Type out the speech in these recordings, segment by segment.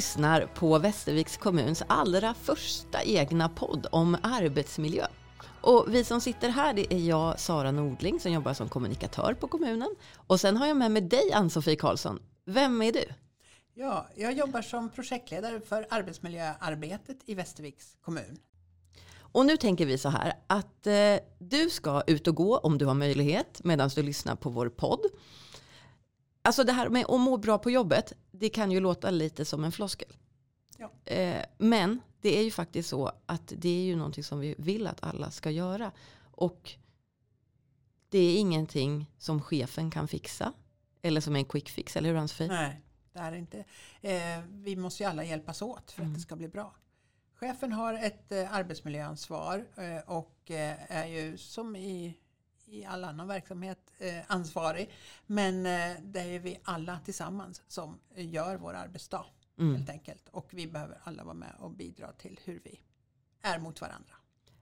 lyssnar på Västerviks kommuns allra första egna podd om arbetsmiljö. Och vi som sitter här det är jag, Sara Nordling, som jobbar som kommunikatör på kommunen. Och sen har jag med mig dig, Ann-Sofie Karlsson. Vem är du? Ja, jag jobbar som projektledare för arbetsmiljöarbetet i Västerviks kommun. Och nu tänker vi så här att eh, du ska ut och gå om du har möjlighet medan du lyssnar på vår podd. Alltså det här med att må bra på jobbet, det kan ju låta lite som en floskel. Ja. Eh, men det är ju faktiskt så att det är ju någonting som vi vill att alla ska göra. Och det är ingenting som chefen kan fixa. Eller som en quick fix, eller hur Ann-Sofie? Nej, det är inte. Eh, vi måste ju alla hjälpas åt för att det ska bli bra. Chefen har ett eh, arbetsmiljöansvar och är ju som i, i all annan verksamhet eh, ansvarig. Men eh, det är vi alla tillsammans som gör vår arbetsdag Mm. helt enkelt. Och vi behöver alla vara med och bidra till hur vi är mot varandra.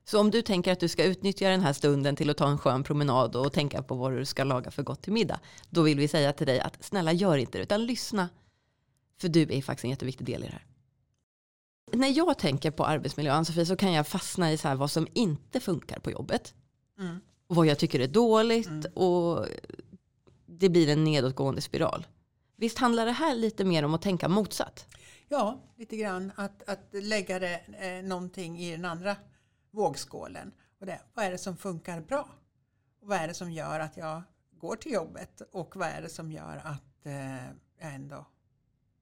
Så om du tänker att du ska utnyttja den här stunden till att ta en skön promenad och tänka på vad du ska laga för gott till middag. Då vill vi säga till dig att snälla gör inte det utan lyssna. För du är faktiskt en jätteviktig del i det här. När jag tänker på arbetsmiljö, Ann-Sofie, så kan jag fastna i så här vad som inte funkar på jobbet. Mm. Och vad jag tycker är dåligt Mm. och det blir en nedåtgående spiral. Visst handlar det här lite mer om att tänka motsatt? Ja, lite grann att, att lägga det, eh, någonting i den andra vågskålen. Och det, vad är det som funkar bra? Och vad är det som gör att jag går till jobbet? Och vad är det som gör att eh, jag ändå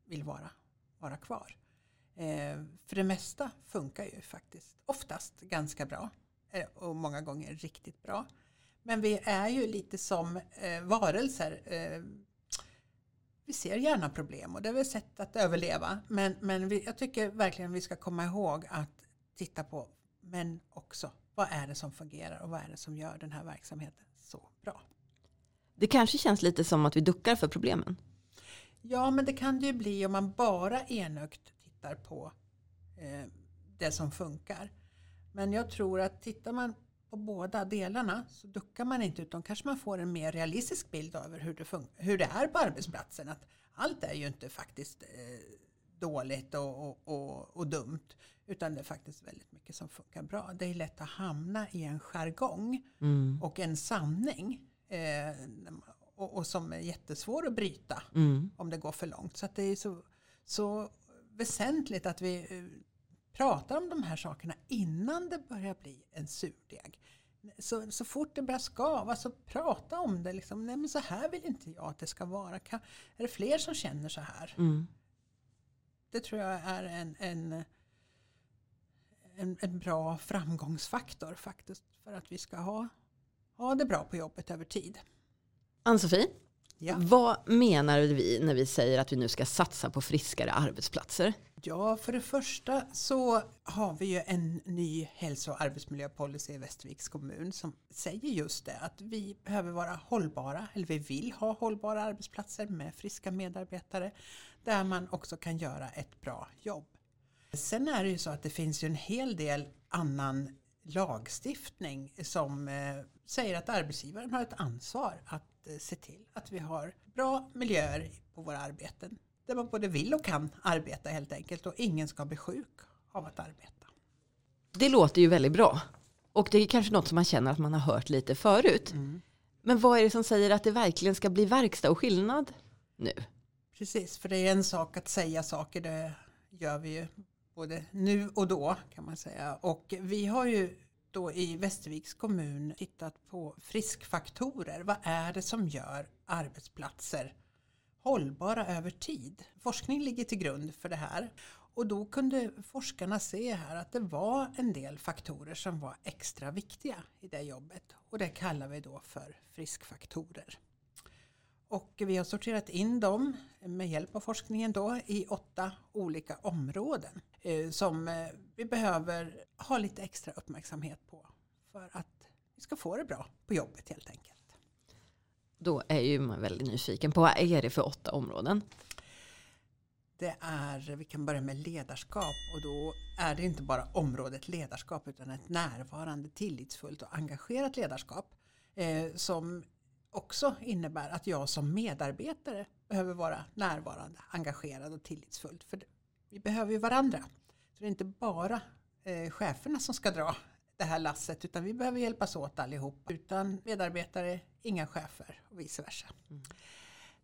vill vara, vara kvar? Eh, för det mesta funkar ju faktiskt oftast ganska bra. Eh, och många gånger riktigt bra. Men vi är ju lite som eh, varelser. Eh, vi ser gärna problem och det är väl sätt att överleva. Men, men vi, jag tycker verkligen vi ska komma ihåg att titta på, men också, vad är det som fungerar och vad är det som gör den här verksamheten så bra? Det kanske känns lite som att vi duckar för problemen. Ja, men det kan det ju bli om man bara enögt tittar på eh, det som funkar. Men jag tror att tittar man på båda delarna så duckar man inte utan kanske man får en mer realistisk bild över hur det, hur det är på arbetsplatsen. Att allt är ju inte faktiskt eh, dåligt och, och, och, och dumt utan det är faktiskt väldigt mycket som funkar bra. Det är lätt att hamna i en jargong Mm. och en sanning eh, och, som är jättesvår att bryta Mm. om det går för långt. Så det är så, så väsentligt att vi pratar om de här sakerna innan det börjar bli en surdeg. Så, så fort det börjar skava så prata om det. Liksom, Nej men så här vill inte jag att det ska vara. Kan, är det fler som känner så här? Mm. Det tror jag är en, en, en, en bra framgångsfaktor faktiskt. För att vi ska ha, ha det bra på jobbet över tid. Ann-Sofie, Ja. vad menar vi när vi säger att vi nu ska satsa på friskare arbetsplatser? Ja, för det första så har vi ju en ny hälso och arbetsmiljöpolicy i Västerviks kommun som säger just det att vi behöver vara hållbara, eller vi vill ha hållbara arbetsplatser med friska medarbetare där man också kan göra ett bra jobb. Sen är det ju så att det finns ju en hel del annan lagstiftning som eh, säger att arbetsgivaren har ett ansvar att eh, se till att vi har bra miljöer på våra arbeten. Där man både vill och kan arbeta helt enkelt och ingen ska bli sjuk av att arbeta. Det låter ju väldigt bra. Och det är kanske något som man känner att man har hört lite förut. Men vad är det som säger att det verkligen ska bli verkstad och skillnad nu? Precis, för det är en sak att säga saker, det gör vi ju både nu och då kan man säga. Och vi har ju då i Västerviks kommun tittat på friskfaktorer. Vad är det som gör arbetsplatser hållbara över tid? Forskning ligger till grund för det här. Och då kunde forskarna se här att det var en del faktorer som var extra viktiga i det jobbet. Och det kallar vi då för friskfaktorer. Och vi har sorterat in dem med hjälp av forskningen då i åtta olika områden eh, som eh, vi behöver ha lite extra uppmärksamhet på för att vi ska få det bra på jobbet helt enkelt. Då är ju man väldigt nyfiken på vad är det för åtta områden? Det är, vi kan börja med ledarskap och då är det inte bara området ledarskap utan ett närvarande, tillitsfullt och engagerat ledarskap eh, som också innebär att jag som medarbetare behöver vara närvarande, engagerad och tillitsfull. För vi behöver ju varandra. Så det är inte bara eh, cheferna som ska dra det här lasset utan vi behöver hjälpas åt allihop. Utan medarbetare, inga chefer och vice versa. Mm.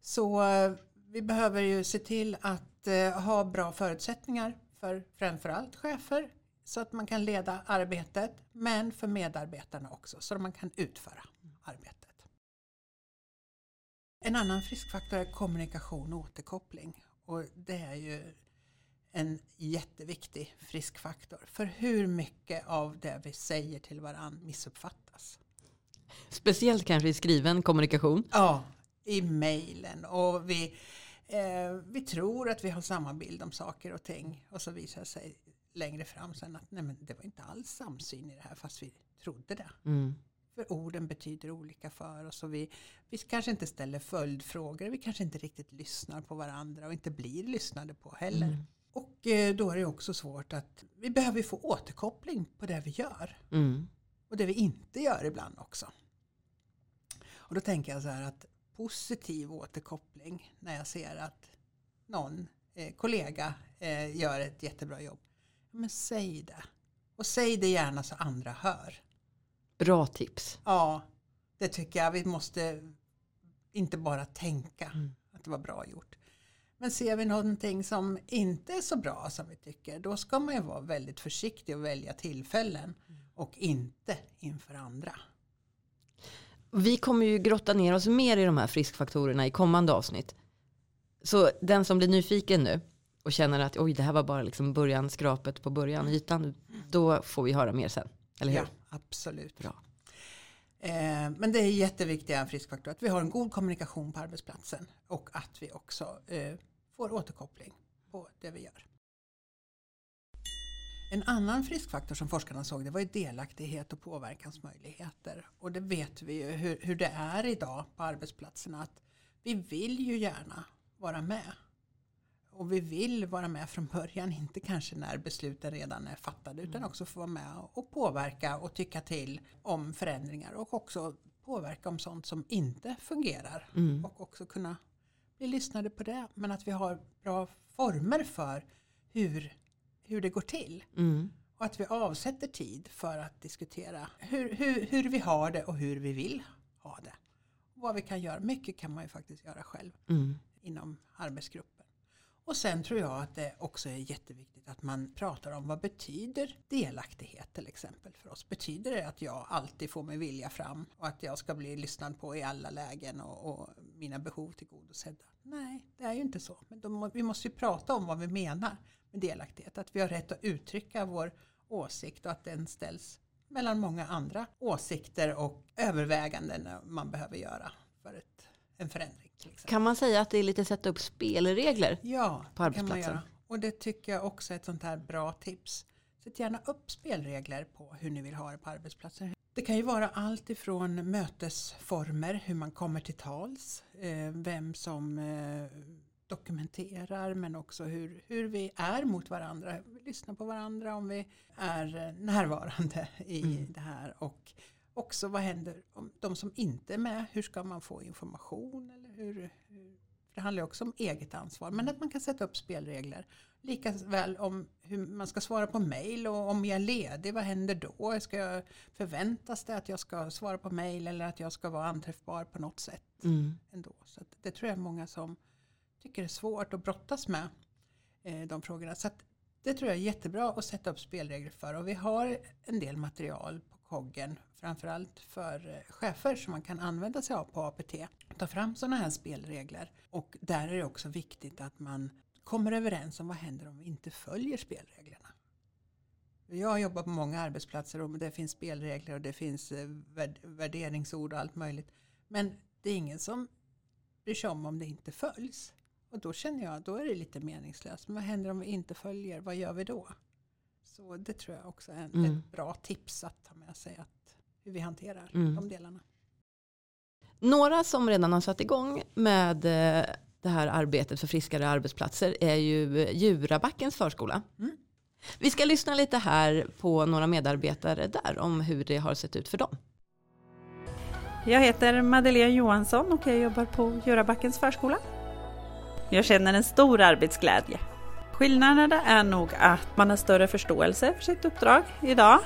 Så eh, vi behöver ju se till att eh, ha bra förutsättningar för framförallt chefer så att man kan leda arbetet men för medarbetarna också så att man kan utföra arbetet. En annan friskfaktor är kommunikation och återkoppling och det är ju en jätteviktig friskfaktor. För hur mycket av det vi säger till varandra missuppfattas. Speciellt kanske i skriven kommunikation. Ja, i mejlen och vi, eh, vi tror att vi har samma bild om saker och ting och så visar det sig längre fram sen att nej men det var inte alls samsyn i det här fast vi trodde det. Mm. För orden betyder olika för oss och vi, vi kanske inte ställer följdfrågor, vi kanske inte riktigt lyssnar på varandra och inte blir lyssnade på heller. Mm. Och eh, då är det också svårt att vi behöver få återkoppling på det vi gör. Mm. Och det vi inte gör ibland också. Och då tänker jag så här att positiv återkoppling när jag ser att någon eh, kollega eh, gör ett jättebra jobb. Men säg det. Och säg det gärna så andra hör. Bra tips. Ja, det tycker jag. Vi måste inte bara tänka mm. att det var bra gjort. Men ser vi någonting som inte är så bra som vi tycker, då ska man ju vara väldigt försiktig och välja tillfällen och inte inför andra. Vi kommer ju grotta ner oss mer i de här friskfaktorerna i kommande avsnitt. Så den som blir nyfiken nu och känner att oj, det här var bara liksom början, skrapet på början, ytan, då får vi höra mer sen. Eller hur? Ja, absolut. Bra. Eh, men det är jätteviktiga friskfaktorer att vi har en god kommunikation på arbetsplatsen och att vi också eh, får återkoppling på det vi gör. En annan friskfaktor som forskarna såg det var ju delaktighet och påverkansmöjligheter. Och det vet vi ju hur, hur det är idag på arbetsplatserna att vi vill ju gärna vara med. Och vi vill vara med från början, inte kanske när besluten redan är fattade utan mm. också få vara med och påverka och tycka till om förändringar och också påverka om sånt som inte fungerar. Mm. Och också kunna bli lyssnade på det. Men att vi har bra former för hur, hur det går till. Mm. Och att vi avsätter tid för att diskutera hur, hur, hur vi har det och hur vi vill ha det. Och vad vi kan göra. Mycket kan man ju faktiskt göra själv mm. inom arbetsgruppen. Och sen tror jag att det också är jätteviktigt att man pratar om vad betyder delaktighet till exempel för oss. Betyder det att jag alltid får min vilja fram och att jag ska bli lyssnad på i alla lägen och, och mina behov tillgodosedda? Nej, det är ju inte så. Men må, vi måste ju prata om vad vi menar med delaktighet. Att vi har rätt att uttrycka vår åsikt och att den ställs mellan många andra åsikter och överväganden man behöver göra för ett, en förändring. Kan man säga att det är lite sätta upp spelregler ja, på arbetsplatsen? Ja, kan man göra. Och det tycker jag också är ett sånt här bra tips. Sätt gärna upp spelregler på hur ni vill ha det på arbetsplatsen. Det kan ju vara allt ifrån mötesformer, hur man kommer till tals, eh, vem som eh, dokumenterar men också hur, hur vi är mot varandra. Vi lyssnar på varandra om vi är närvarande i mm. det här. Och också vad händer om de som inte är med, hur ska man få information? Eller hur, hur det handlar också om eget ansvar. Men att man kan sätta upp spelregler. Lika väl om hur man ska svara på mail och om jag är ledig, vad händer då? Ska jag, förväntas det att jag ska svara på mail eller att jag ska vara anträffbar på något sätt? Mm. Ändå. Så det tror jag är många som tycker är svårt att brottas med eh, de frågorna. Så det tror jag är jättebra att sätta upp spelregler för. Och vi har en del material på koggen, framförallt för eh, chefer som man kan använda sig av på APT. Ta fram sådana här spelregler. Och där är det också viktigt att man kommer överens om vad händer om vi inte följer spelreglerna. Jag har jobbat på många arbetsplatser och det finns spelregler och det finns eh, värderingsord och allt möjligt. Men det är ingen som bryr sig om om det inte följs. Och då känner jag, då är det lite meningslöst. Men vad händer om vi inte följer? Vad gör vi då? Så det tror jag också är en, mm. ett bra tips att ta med sig. Att, hur vi hanterar mm. de delarna. Några som redan har satt igång med eh, det här arbetet för friskare arbetsplatser är ju Djurabackens förskola. Mm. Vi ska lyssna lite här på några medarbetare där om hur det har sett ut för dem. Jag heter Madeleine Johansson och jag jobbar på Djurabackens förskola. Jag känner en stor arbetsglädje. Skillnaden är nog att man har större förståelse för sitt uppdrag idag.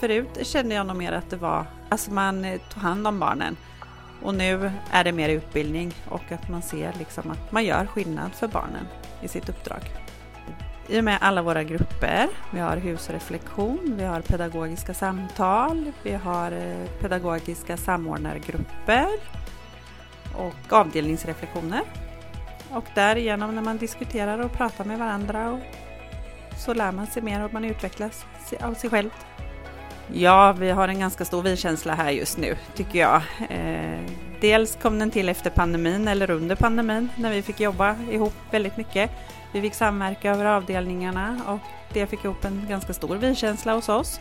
Förut kände jag nog mer att det var, alltså man tog hand om barnen och nu är det mer utbildning och att man ser liksom att man gör skillnad för barnen i sitt uppdrag. I och med alla våra grupper, vi har husreflektion, vi har pedagogiska samtal, vi har eh, pedagogiska samordnargrupper och avdelningsreflektioner. Och därigenom när man diskuterar och pratar med varandra och så lär man sig mer och man utvecklas av sig själv. Ja, vi har en ganska stor vi-känsla här just nu, tycker jag. Eh, dels kom den till efter pandemin, eller under pandemin, när vi fick jobba ihop väldigt mycket. Vi fick samverka över avdelningarna och det fick ihop en ganska stor vi-känsla hos oss.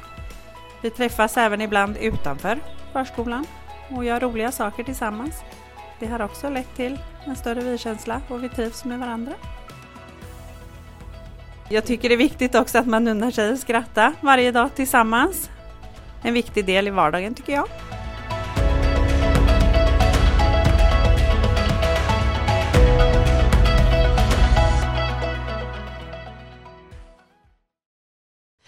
Vi träffas även ibland utanför förskolan och gör roliga saker tillsammans. Det har också lett till en större vi-känsla och vi trivs med varandra. Jag tycker det är viktigt också att man unnar sig att skratta varje dag tillsammans. En viktig del i vardagen tycker jag.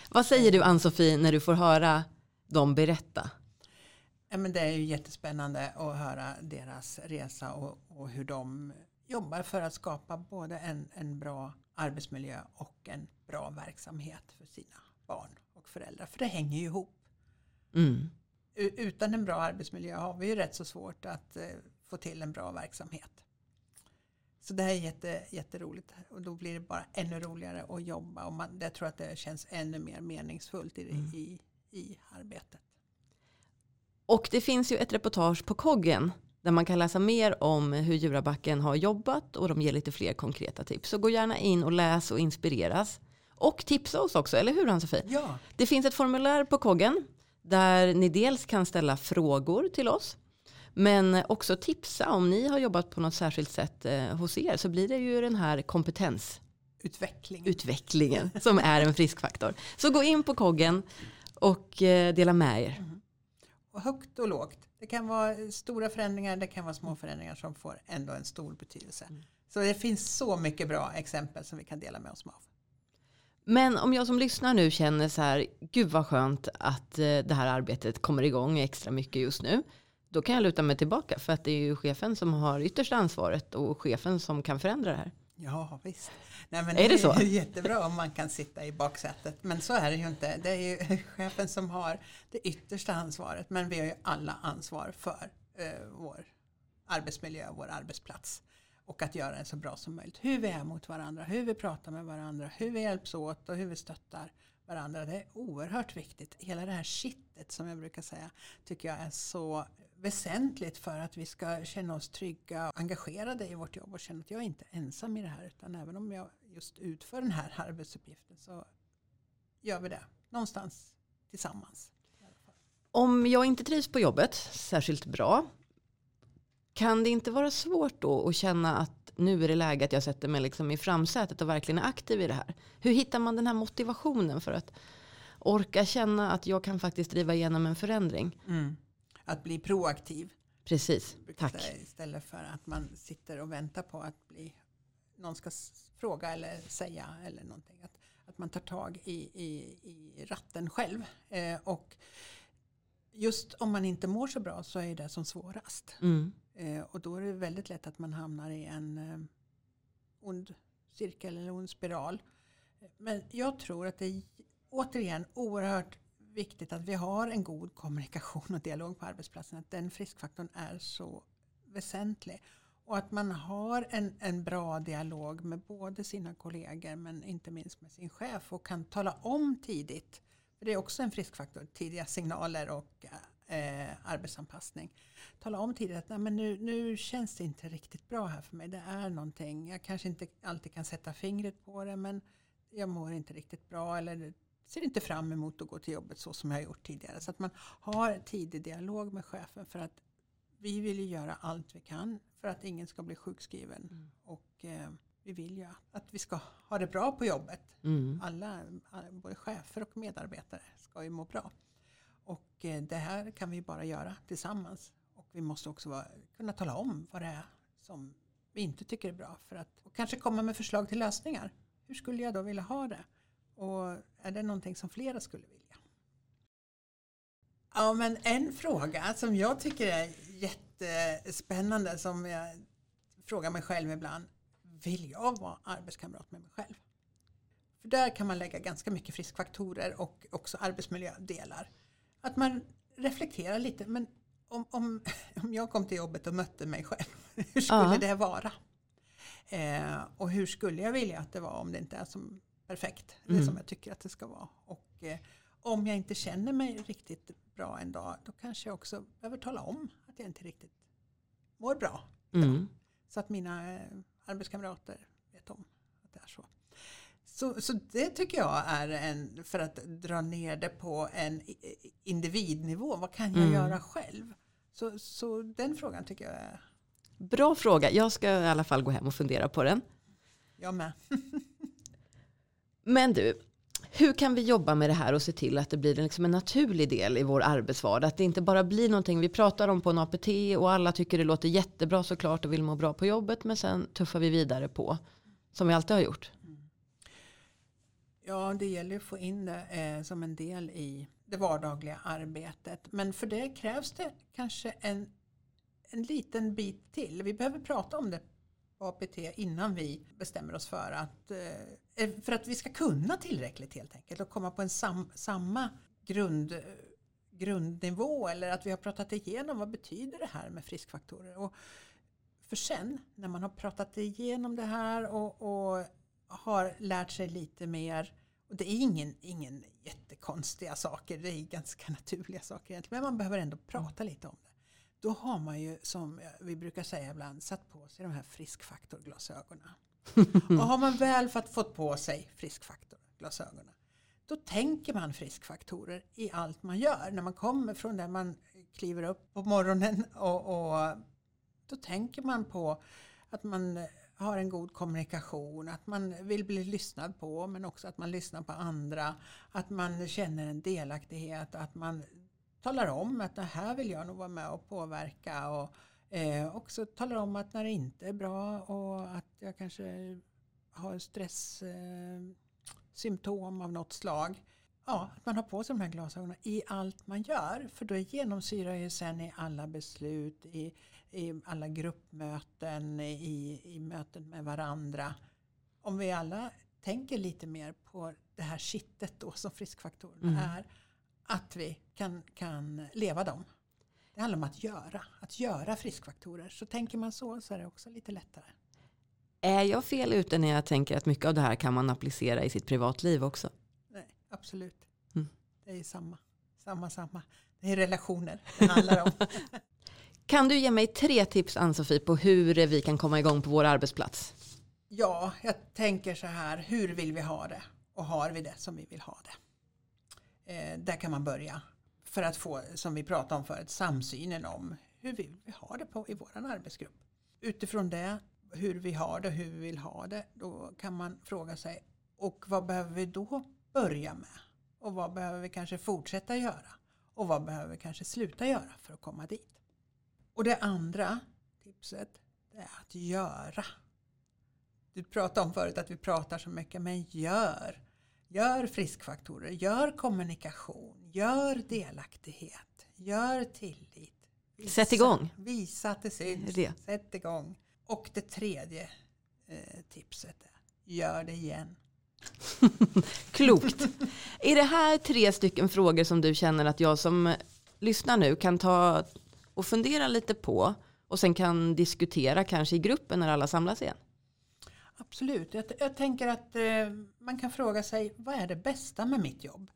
Vad säger du Ann-Sofie när du får höra dem berätta? Ja, men det är ju jättespännande att höra deras resa och, och hur de jobbar för att skapa både en, en bra arbetsmiljö och en bra verksamhet för sina barn och föräldrar. För det hänger ju ihop. Mm. Utan en bra arbetsmiljö har vi ju rätt så svårt att eh, få till en bra verksamhet. Så det här är jätte, jätteroligt och då blir det bara ännu roligare att jobba och man, jag tror att det känns ännu mer meningsfullt i, mm. i, i arbetet. Och det finns ju ett reportage på Koggen där man kan läsa mer om hur Djurabacken har jobbat och de ger lite fler konkreta tips. Så gå gärna in och läs och inspireras. Och tipsa oss också, eller hur Ann-Sofie? Ja. Det finns ett formulär på Koggen där ni dels kan ställa frågor till oss. Men också tipsa om ni har jobbat på något särskilt sätt eh, hos er så blir det ju den här kompetensutvecklingen som är en friskfaktor. Så gå in på Koggen och eh, dela med er. Och högt och lågt. Det kan vara stora förändringar, det kan vara små förändringar som får ändå en stor betydelse. Mm. Så det finns så mycket bra exempel som vi kan dela med oss av. Men om jag som lyssnar nu känner så här, gud vad skönt att eh, det här arbetet kommer igång extra mycket just nu. Då kan jag luta mig tillbaka för att det är ju chefen som har yttersta ansvaret och chefen som kan förändra det här. Ja visst. Nej, men är det, det så? är jättebra om man kan sitta i baksätet. Men så är det ju inte. Det är ju chefen som har det yttersta ansvaret. Men vi har ju alla ansvar för eh, vår arbetsmiljö, vår arbetsplats. Och att göra det så bra som möjligt. Hur vi är mot varandra, hur vi pratar med varandra, hur vi hjälps åt och hur vi stöttar varandra. Det är oerhört viktigt. Hela det här kittet som jag brukar säga tycker jag är så väsentligt för att vi ska känna oss trygga och engagerade i vårt jobb och känna att jag är inte ensam i det här utan även om jag just utför den här arbetsuppgiften så gör vi det någonstans tillsammans. Om jag inte trivs på jobbet särskilt bra kan det inte vara svårt då att känna att nu är det läge att jag sätter mig liksom i framsätet och verkligen är aktiv i det här? Hur hittar man den här motivationen för att orka känna att jag kan faktiskt driva igenom en förändring? Mm att bli proaktiv. Precis, tack. Istället för att man sitter och väntar på att bli, någon ska fråga eller säga eller någonting. Att, att man tar tag i, i, i ratten själv. Eh, och just om man inte mår så bra så är det som svårast. Mm. Eh, och då är det väldigt lätt att man hamnar i en eh, ond cirkel eller ond spiral. Men jag tror att det är återigen oerhört viktigt att vi har en god kommunikation och dialog på arbetsplatsen. Att den friskfaktorn är så väsentlig. Och att man har en, en bra dialog med både sina kollegor men inte minst med sin chef och kan tala om tidigt. För det är också en friskfaktor, tidiga signaler och eh, arbetsanpassning. Tala om tidigt att Nej, men nu, nu känns det inte riktigt bra här för mig. Det är någonting. Jag kanske inte alltid kan sätta fingret på det men jag mår inte riktigt bra eller ser inte fram emot att gå till jobbet så som jag har gjort tidigare. Så att man har tidig dialog med chefen för att vi vill ju göra allt vi kan för att ingen ska bli sjukskriven. Mm. Och eh, vi vill ju att vi ska ha det bra på jobbet. Mm. Alla, både chefer och medarbetare ska ju må bra. Och eh, det här kan vi bara göra tillsammans. Och vi måste också vara, kunna tala om vad det är som vi inte tycker är bra. För att, och kanske komma med förslag till lösningar hur skulle jag då vilja ha det? Och är det någonting som flera skulle vilja? Ja, men en fråga som jag tycker är jättespännande som jag frågar mig själv ibland. Vill jag vara arbetskamrat med mig själv? För där kan man lägga ganska mycket friskfaktorer och också arbetsmiljödelar. Att man reflekterar lite, men om, om, om jag kom till jobbet och mötte mig själv, hur skulle ja. det vara? Eh, och hur skulle jag vilja att det var om det inte är som perfekt, mm. det som jag tycker att det ska vara. Och eh, om jag inte känner mig riktigt bra en dag, då kanske jag också behöver tala om att jag inte riktigt mår bra. Mm. Så att mina eh, arbetskamrater vet om att det är så. Så, så det tycker jag är en, för att dra ner det på en individnivå. Vad kan jag mm. göra själv? Så, så den frågan tycker jag är... Bra fråga. Jag ska i alla fall gå hem och fundera på den. Jag med. Men du, hur kan vi jobba med det här och se till att det blir liksom en naturlig del i vår arbetsvardag? Att det inte bara blir någonting vi pratar om på en APT och alla tycker det låter jättebra såklart och vill må bra på jobbet men sen tuffar vi vidare på som vi alltid har gjort. Ja, det gäller att få in det eh, som en del i det vardagliga arbetet. Men för det krävs det kanske en, en liten bit till. Vi behöver prata om det på APT innan vi bestämmer oss för att, eh, Eh, för att vi ska kunna tillräckligt helt enkelt och komma på en sam, samma grund, eh, grundnivå eller att vi har pratat igenom vad betyder det här med friskfaktorer. Och för sen när man har pratat igenom det här och, och har lärt sig lite mer. Och det är ingen, ingen jättekonstiga saker, det är ganska naturliga saker egentligen. Men man behöver ändå prata lite om det. Då har man ju, som vi brukar säga ibland, satt på sig de här friskfaktorglasögonen. och har man väl fått på sig friskfaktorglasögonen, då tänker man friskfaktorer i allt man gör. När man kommer från där man kliver upp på morgonen och, och då tänker man på att man har en god kommunikation, att man vill bli lyssnad på men också att man lyssnar på andra. Att man känner en delaktighet, att man talar om att det här vill jag nog vara med och påverka. Och eh, också talar om att när det inte är bra och att jag kanske har stresssymptom eh, av något slag. Ja, att man har på sig de här glasögonen i allt man gör. För då genomsyrar ju sen i alla beslut, i, i alla gruppmöten, i, i möten med varandra. Om vi alla tänker lite mer på det här kittet då som friskfaktorerna mm. är. Att vi kan, kan leva dem. Det handlar om att göra, att göra friskfaktorer. Så tänker man så så är det också lite lättare. Är jag fel ute när jag tänker att mycket av det här kan man applicera i sitt privatliv också? Nej, absolut. Mm. Det är samma, samma, samma. Det är relationer det handlar om. Kan du ge mig tre tips Ann-Sofie på hur vi kan komma igång på vår arbetsplats? Ja, jag tänker så här. Hur vill vi ha det? Och har vi det som vi vill ha det? Eh, där kan man börja. För att få, som vi pratade om förut, samsynen om hur vill vi ha det på, i vår arbetsgrupp. Utifrån det, hur vi har det, hur vi vill ha det, då kan man fråga sig och vad behöver vi då börja med? Och vad behöver vi kanske fortsätta göra? Och vad behöver vi kanske sluta göra för att komma dit? Och det andra tipset är att göra. Du pratade om förut att vi pratar så mycket, men gör. Gör friskfaktorer, gör kommunikation, gör delaktighet, gör tillit. Visa, Sätt igång. Visa att det syns. Det. Sätt igång. Och det tredje eh, tipset är gör det igen. Klokt. är det här tre stycken frågor som du känner att jag som lyssnar nu kan ta och fundera lite på och sen kan diskutera kanske i gruppen när alla samlas igen? Absolut. Jag, jag tänker att eh, man kan fråga sig vad är det bästa med mitt jobb?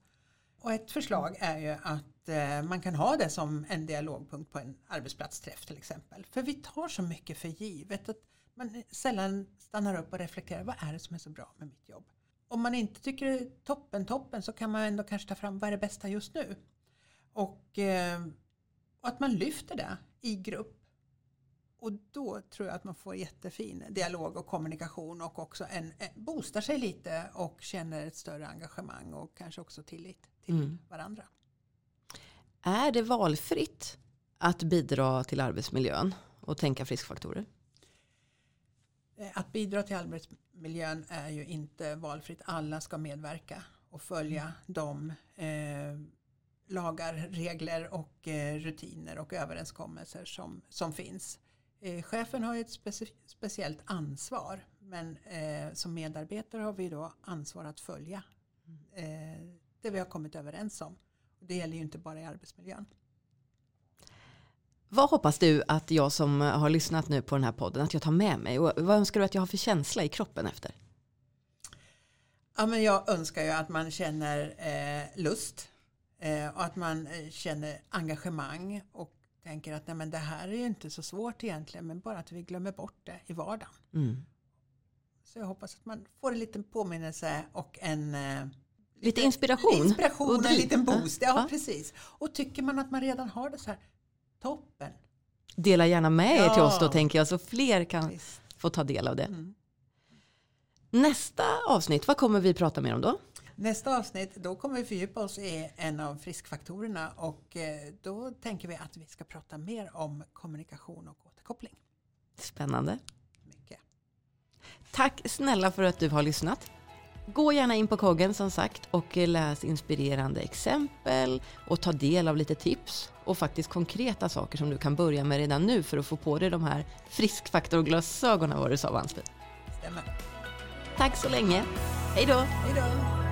Och ett förslag är ju att eh, man kan ha det som en dialogpunkt på en arbetsplatsträff till exempel. För vi tar så mycket för givet att man sällan stannar upp och reflekterar vad är det som är så bra med mitt jobb? Om man inte tycker det är toppen toppen så kan man ändå kanske ta fram vad är det bästa just nu? Och eh, och att man lyfter det i grupp. Och då tror jag att man får jättefin dialog och kommunikation och också en, en boostar sig lite och känner ett större engagemang och kanske också tillit till mm. varandra. Är det valfritt att bidra till arbetsmiljön och tänka friskfaktorer? Eh, att bidra till arbets, arbetsmiljön är ju inte valfritt. Alla ska medverka och följa de eh, lagar, regler och eh, rutiner och överenskommelser som, som finns. Eh, chefen har ju ett speci speciellt ansvar men eh, som medarbetare har vi då ansvar att följa eh, det vi har kommit överens om. Det gäller ju inte bara i arbetsmiljön. Vad hoppas du att jag som har lyssnat nu på den här podden, att jag tar med mig? Och vad önskar du att jag har för känsla i kroppen efter? Ja, men jag önskar ju att man känner eh, lust eh, och att man eh, känner engagemang och tänker att nej, men det här är ju inte så svårt egentligen men bara att vi glömmer bort det i vardagen. Mm. Så jag hoppas att man får en liten påminnelse och en eh, Lite inspiration. Inspiration, och en liten boost. Ja, Ja. precis. Och tycker man att man redan har det så här, toppen. Dela gärna med er till Ja. oss då tänker jag, så fler kan Visst. få ta del av det. Mm. Nästa avsnitt, vad kommer vi prata mer om då? Nästa avsnitt, då kommer vi fördjupa oss i en av friskfaktorerna och eh, då tänker vi att vi ska prata mer om kommunikation och återkoppling. Spännande. Mycket. Tack snälla för att du har lyssnat. Gå gärna in på Koggen som sagt och läs inspirerande exempel och ta del av lite tips och faktiskt konkreta saker som du kan börja med redan nu för att få på dig de här friskfaktorglasögonen vad du sa. Stämmer. Tack så länge. Hej då! Hej då!